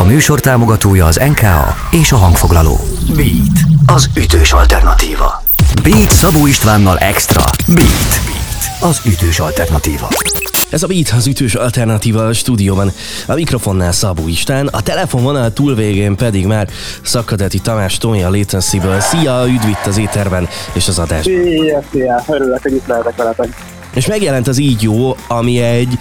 A műsor támogatója az NKA és a hangfoglaló. Beat, az ütős alternatíva. Beat Szabó Istvánnal Extra. Beat, az ütős alternatíva. Ez a Beat az ütős alternatíva a stúdióban. A mikrofonnál Szabó István, a telefonvonal túlvégén pedig már Szakadeti Tamás Tónia Latency-ből. Szia, üdv itt az éterben és az adás. Szia, szia, örülök, hogy itt lehetek veletek. És megjelent az így jó, ami egy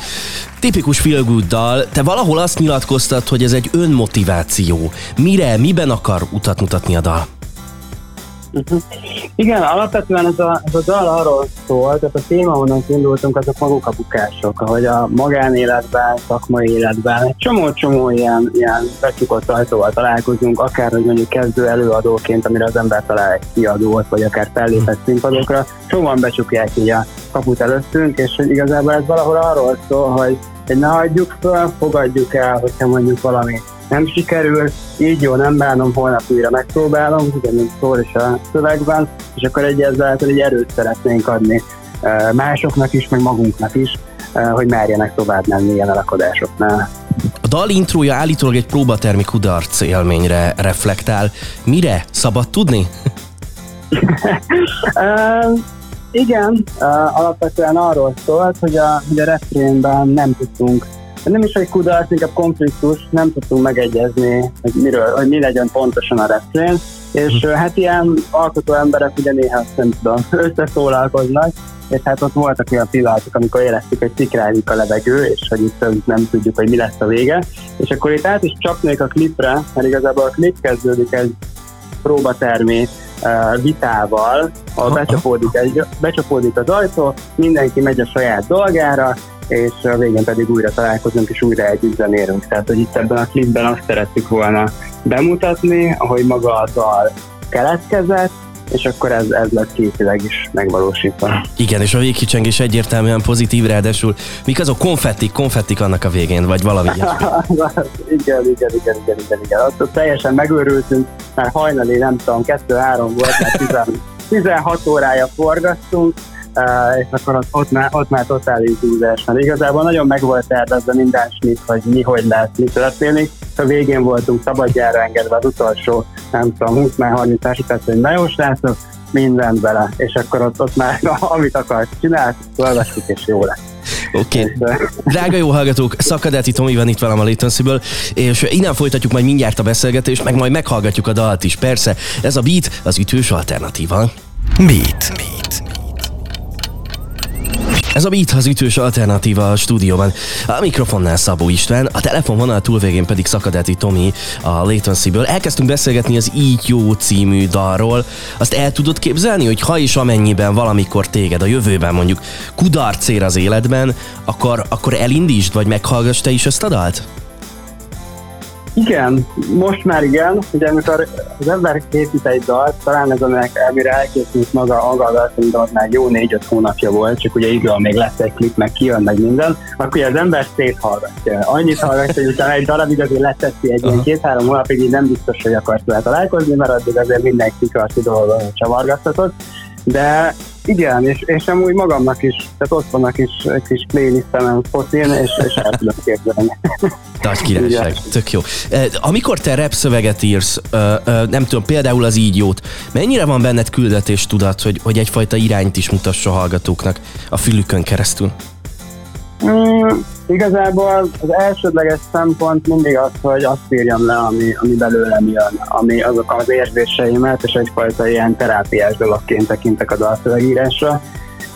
tipikus feel good dal. Te valahol azt nyilatkoztad, hogy ez egy önmotiváció. Mire, miben akar utat mutatni a dal? Uh-huh. Igen, alapvetően ez a, ez a dal arról szól, tehát a téma, onnan indultunk, azok maguk a bukások, ahogy a magánéletben, szakmai életben egy csomó-csomó ilyen, ilyen becsukott ajtóval találkozunk, akár hogy mondjuk kezdő előadóként, amire az ember talál egy kiadót, vagy akár fellépett színpadokra, sokan becsukják így a kaput előttünk, és hogy igazából ez valahol arról szól, hogy, hogy ne hagyjuk fel, fogadjuk el, hogyha mondjuk valami nem sikerül, így jó, nem bánom, holnap újra megpróbálom, ugyanúgy szól is a szövegben, és akkor egy egy erőt szeretnénk adni másoknak is, meg magunknak is, hogy merjenek tovább menni ilyen alakadásoknál. A dal intrója állítólag egy próbatermi kudarc élményre reflektál. Mire? Szabad tudni? uh, igen, uh, alapvetően arról szólt, hogy a, hogy a refrénben nem tudtunk nem is egy kudarc, inkább konfliktus, nem tudtunk megegyezni, hogy, miről, hogy mi legyen pontosan a refrén, és hm. hát ilyen alkotó emberek ugye néha nem tudom, összeszólalkoznak, és hát ott voltak olyan pillanatok, amikor éreztük, hogy szikrálik a levegő, és hogy itt nem tudjuk, hogy mi lesz a vége. És akkor itt át is csapnék a klipre, mert igazából a klip kezdődik egy próbatermi vitával, ahol becsapódik, egy, becsapódik az ajtó, mindenki megy a saját dolgára, és a végén pedig újra találkozunk, és újra együtt zenérünk. Tehát, hogy itt ebben a klipben azt szerettük volna bemutatni, ahogy maga a dal keletkezett, és akkor ez, ez lett képileg is megvalósítva. Igen, és a végkicsengés egyértelműen pozitív, ráadásul mik azok konfettik, konfettik annak a végén, vagy valami igen, igen, igen, igen, igen, igen. Ott, teljesen megőrültünk, már hajnali, nem tudom, 2-3 volt, már 16 órája forgattunk, és akkor ott, ott, már, ott már totális húzás, mert igazából nagyon meg volt tervezve minden snit, hogy mi, hogy lesz, mi történik. A végén voltunk szabadjára engedve az utolsó, nem tudom, 20-30 másodperc, hogy na jó srácok, mindent bele, és akkor ott, ott már amit akart csinálni, fölvesztük, és jó lesz. Oké. Okay. Drága jó hallgatók, Szakadáti Tomi van itt velem a latency és innen folytatjuk majd mindjárt a beszélgetést, meg majd meghallgatjuk a dalt is. Persze, ez a beat az ütős alternatíva. Beat. beat. Ez a Beat az ütős alternatíva a stúdióban. A mikrofonnál Szabó István, a telefonvonal túlvégén pedig Szakadeti Tomi a Latency-ből. Elkezdtünk beszélgetni az Így jó című dalról. Azt el tudod képzelni, hogy ha és amennyiben valamikor téged a jövőben mondjuk kudarc ér az életben, akkor, akkor elindítsd, vagy meghallgass te is ezt a dalt? Igen, most már igen. Ugye amikor az ember készít egy dalt, talán ez aminek, amire elkészült maga a dalt, mint már jó négy-öt hónapja volt, csak ugye idő, még lesz egy klip, meg kijön, meg minden, akkor az ember széthallgatja. Annyit hallgatja, hogy utána egy darabig azért leteszi egy ilyen két-három hónapig, így nem biztos, hogy akarsz vele találkozni, mert addig azért mindenki kikarti dolgon csavargathatott. De igen, és, és amúgy magamnak is, tehát ott vannak is egy kis playlistemen fotin, és, és el tudom képzelni. Nagy királyság, tök jó. Amikor te rap szöveget írsz, nem tudom, például az így jót, mennyire van benned küldetés tudat, hogy, hogy egyfajta irányt is mutassa a hallgatóknak a fülükön keresztül? Mm, igazából az elsődleges szempont mindig az, hogy azt írjam le, ami, ami belőlem jön, ami azok az érzéseimet, és egyfajta ilyen terápiás dologként tekintek a dalszövegírásra.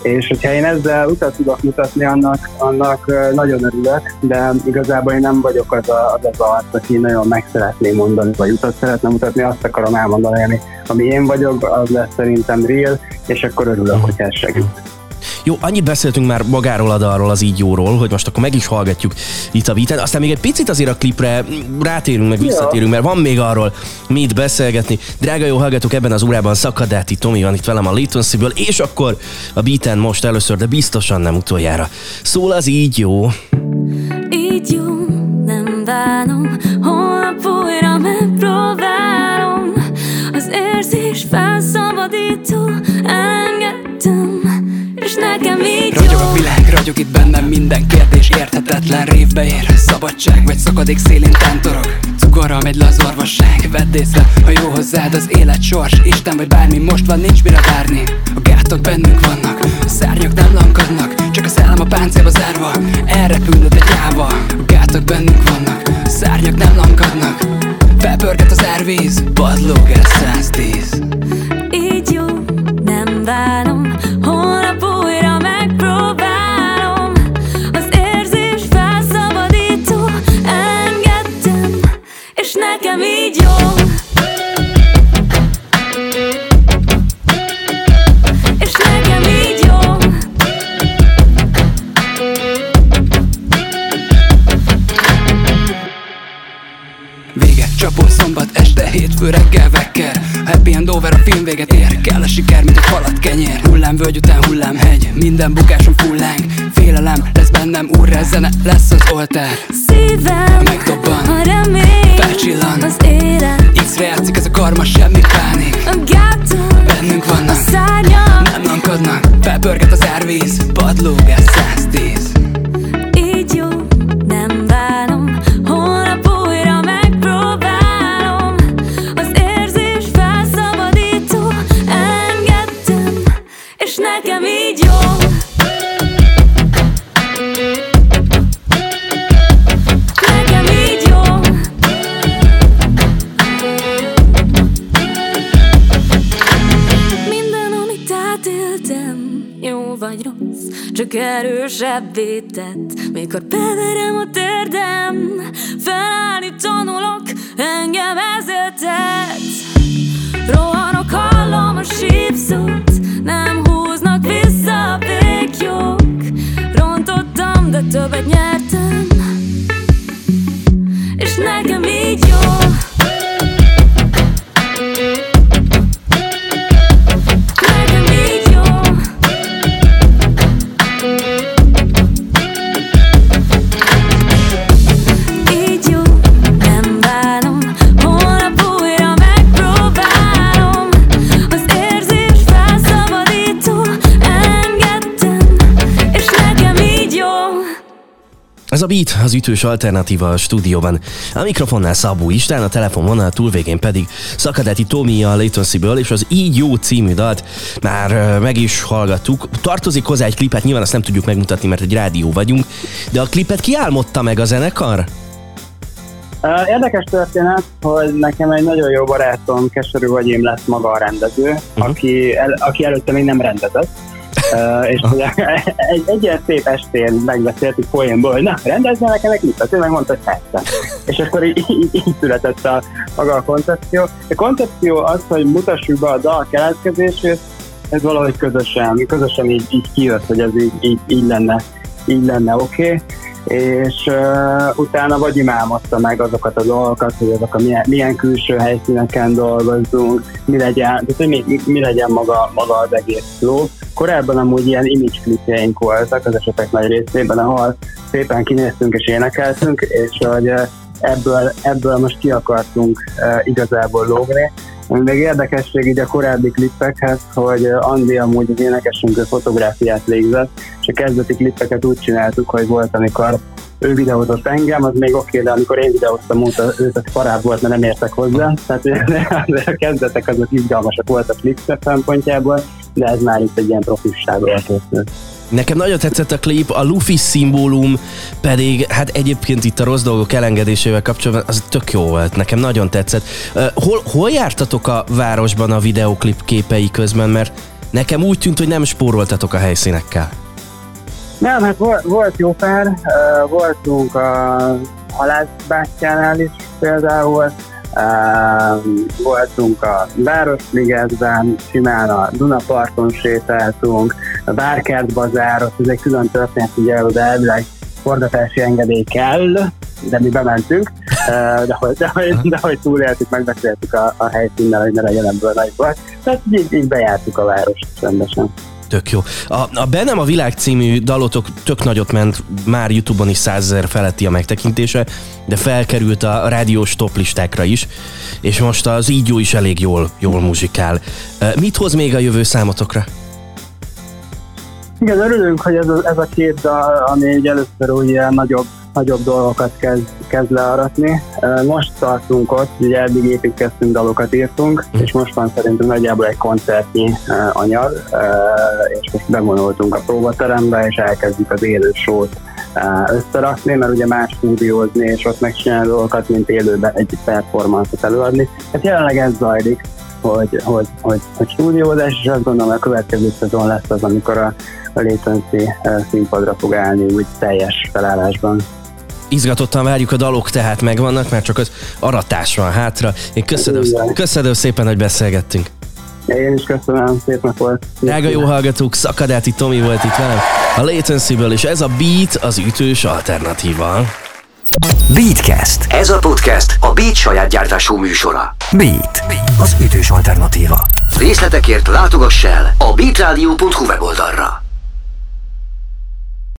És hogyha én ezzel utat tudok mutatni, annak, annak nagyon örülök, de igazából én nem vagyok az a, az, az arc, aki nagyon meg szeretné mondani, vagy utat szeretne mutatni, azt akarom elmondani, ami, ami én vagyok, az lesz szerintem real, és akkor örülök, hogy ez segít. Jó, annyit beszéltünk már magáról a dalról, az így jóról, hogy most akkor meg is hallgatjuk itt a beaten. Aztán még egy picit azért a klipre rátérünk, meg visszatérünk, mert van még arról mit beszélgetni. Drága jó hallgatók, ebben az órában Szakadáti Tomi van itt velem a latency és akkor a beaten most először, de biztosan nem utoljára. Szól az így jó. Így jó, nem bánom, holnap újra megpróbálom. Az érzés felszabadító, ragyog itt bennem minden kérdés Érthetetlen révbe ér Szabadság vagy szakadék szélén tántorog. Ugorra megy le az orvosság Vedd észre, ha jó hozzád az élet sors Isten vagy bármi, most van, nincs mire várni. A gátok bennünk vannak, vekker Happy and over, a film véget ér. Kell a siker, mint a falat kenyér. Hullámvölgy után hullámhegy Minden bukáson fullánk Félelem, lesz bennem úrra zene Lesz az oltár. Szívem, Megdobban. a remény Felcsillan. Az élet X-re játszik ez a karma, semmi pánik. A gátok Bennünk A vannak, szárnyak nem lankadnak. Felpörget az árvíz, padlóg el 110 csak erősebbé tett. Mikor beverem a térdem, felállni tanulok, engem ezért tetsz. Rohanok, hallom a Beat, az ütős alternatíva a stúdióban. A mikrofonnál Szabó István, a telefonvonal túlvégén pedig Szakadeti Tomi a Latency-ből, és az Így jó című dalt már meg is hallgattuk. Tartozik hozzá egy klipet, nyilván azt nem tudjuk megmutatni, mert egy rádió vagyunk, de a klipet kiálmodta meg a zenekar? Érdekes történet, hogy nekem egy nagyon jó barátom, Keserű Vagyim lett maga a rendező, uh-huh. aki, el, aki előtte még nem rendezett. Uh, és ugye egy, egy ilyen szép estén megbeszéltük poénból, hogy na, rendezze nekem egy klipet, ő megmondta, hogy persze. És akkor így, így, így született a, maga a koncepció. A koncepció az, hogy mutassuk be a dal keletkezését, ez valahogy közösen, közösen így, így kijött, hogy ez így, így, így lenne, így lenne oké. Okay és uh, utána vagy imálmozta meg azokat a dolgokat, hogy azok a milyen, milyen külső helyszíneken dolgozzunk, mi legyen, tehát, hogy mi, mi, mi legyen maga, maga az egész flow. Korábban amúgy ilyen image klipjeink voltak az esetek nagy részében, ahol szépen kinéztünk és énekeltünk, és hogy uh, ebből, ebből most ki akartunk uh, igazából lógni. Ami még érdekesség így a korábbi klippekhez, hogy Andi amúgy az énekesünk fotográfiát végzett, és a kezdeti klippeket úgy csináltuk, hogy volt, amikor ő videózott engem, az még oké, de amikor én videóztam őt, őt az parább volt, mert nem értek hozzá. Tehát a kezdetek azok izgalmasak voltak klippek szempontjából, de ez már itt egy ilyen profisságról készült. Nekem nagyon tetszett a klip, a Luffy szimbólum pedig, hát egyébként itt a rossz dolgok elengedésével kapcsolatban, az tök jó volt, nekem nagyon tetszett. Hol, hol jártatok a városban a videoklip képei közben, mert nekem úgy tűnt, hogy nem spóroltatok a helyszínekkel. Nem, hát volt, volt jó pár, voltunk a halászbástyánál is például, voltunk a Városligetben, simán a Dunaparton sétáltunk, a Várkert bazárot, ez egy külön történet, ugye oda elvileg forgatási engedély kell, de mi bementünk, uh, de, hogy, de, hogy, de hogy túléltük, megbeszéltük a, a helyszínnel, hogy ne legyen ebből nagy baj. Tehát így, így bejártuk a várost rendesen. Tök jó. A, a Bennem a világ című dalotok tök nagyot ment, már Youtube-on is százezer feletti a megtekintése, de felkerült a rádiós toplistákra is, és most az így jó is elég jól, jól muzsikál. Mit hoz még a jövő számotokra? Igen, örülünk, hogy ez a, ez a két dal, ami egy először úgy ilyen nagyobb nagyobb dolgokat kezd, kezd learatni. Most tartunk ott, ugye eddig építkeztünk, dalokat írtunk, és most van szerintem nagyjából egy koncertnyi anyag, és most bevonultunk a próbaterembe, és elkezdjük az élő sót összerakni, mert ugye más stúdiózni, és ott megcsinálni dolgokat, mint élőben egy performance előadni. Hát jelenleg ez zajlik, hogy, hogy, hogy, hogy stúdiózás, és azt gondolom, a következő szezon lesz az, amikor a Latency színpadra fog állni úgy teljes felállásban. Izgatottan várjuk a dalok, tehát megvannak, mert csak az aratás van hátra. Én köszönöm, köszönöm szépen, hogy beszélgettünk. Én is köszönöm, szép nap volt. Drága jó hallgatók, Szakadáti Tomi volt itt velem a Latency-ből, és ez a Beat az ütős alternatíva. Beatcast. Ez a podcast a Beat saját gyártású műsora. Beat. Az ütős alternatíva. Részletekért látogass el a beatradio.hu weboldalra.